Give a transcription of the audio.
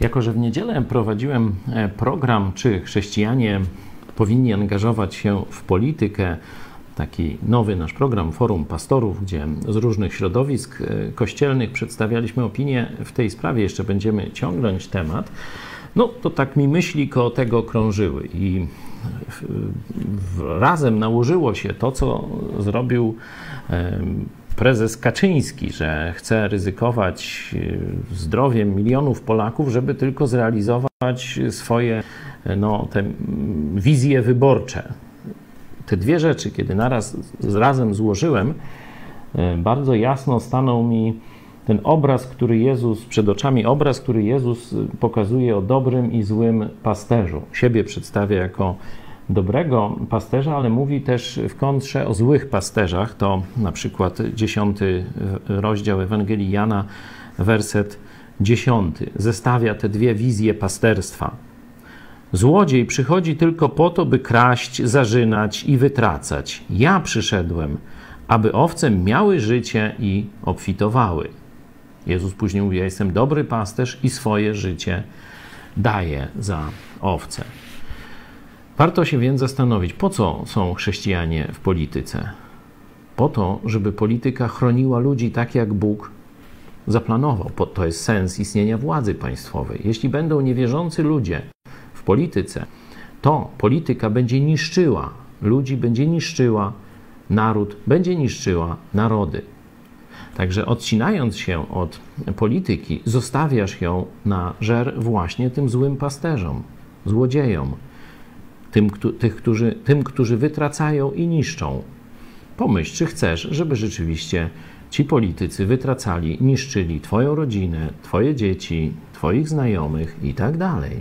Jako, że w niedzielę prowadziłem e, program, czy chrześcijanie powinni angażować się w politykę, taki nowy nasz program Forum Pastorów, gdzie z różnych środowisk e, kościelnych przedstawialiśmy opinie w tej sprawie, jeszcze będziemy ciągnąć temat, no to tak mi myśli koło tego krążyły. I razem nałożyło się to, co zrobił prezes Kaczyński, że chce ryzykować e, zdrowiem milionów Polaków, żeby tylko zrealizować swoje no, te wizje wyborcze. Te dwie rzeczy, kiedy naraz razem złożyłem, e, bardzo jasno stanął mi ten obraz, który Jezus, przed oczami obraz, który Jezus pokazuje o dobrym i złym pasterzu. Siebie przedstawia jako dobrego pasterza, ale mówi też w kontrze o złych pasterzach. To na przykład dziesiąty rozdział Ewangelii Jana, werset dziesiąty. Zestawia te dwie wizje pasterstwa. Złodziej przychodzi tylko po to, by kraść, zarzynać i wytracać. Ja przyszedłem, aby owce miały życie i obfitowały. Jezus później mówi: Ja jestem dobry pasterz i swoje życie daję za owce. Warto się więc zastanowić, po co są chrześcijanie w polityce? Po to, żeby polityka chroniła ludzi tak, jak Bóg zaplanował. To jest sens istnienia władzy państwowej. Jeśli będą niewierzący ludzie w polityce, to polityka będzie niszczyła ludzi, będzie niszczyła naród, będzie niszczyła narody. Także odcinając się od polityki, zostawiasz ją na żer właśnie tym złym pasterzom, złodziejom, tym, tych, którzy, tym, którzy wytracają i niszczą. Pomyśl, czy chcesz, żeby rzeczywiście ci politycy wytracali, niszczyli Twoją rodzinę, Twoje dzieci, Twoich znajomych i tak dalej.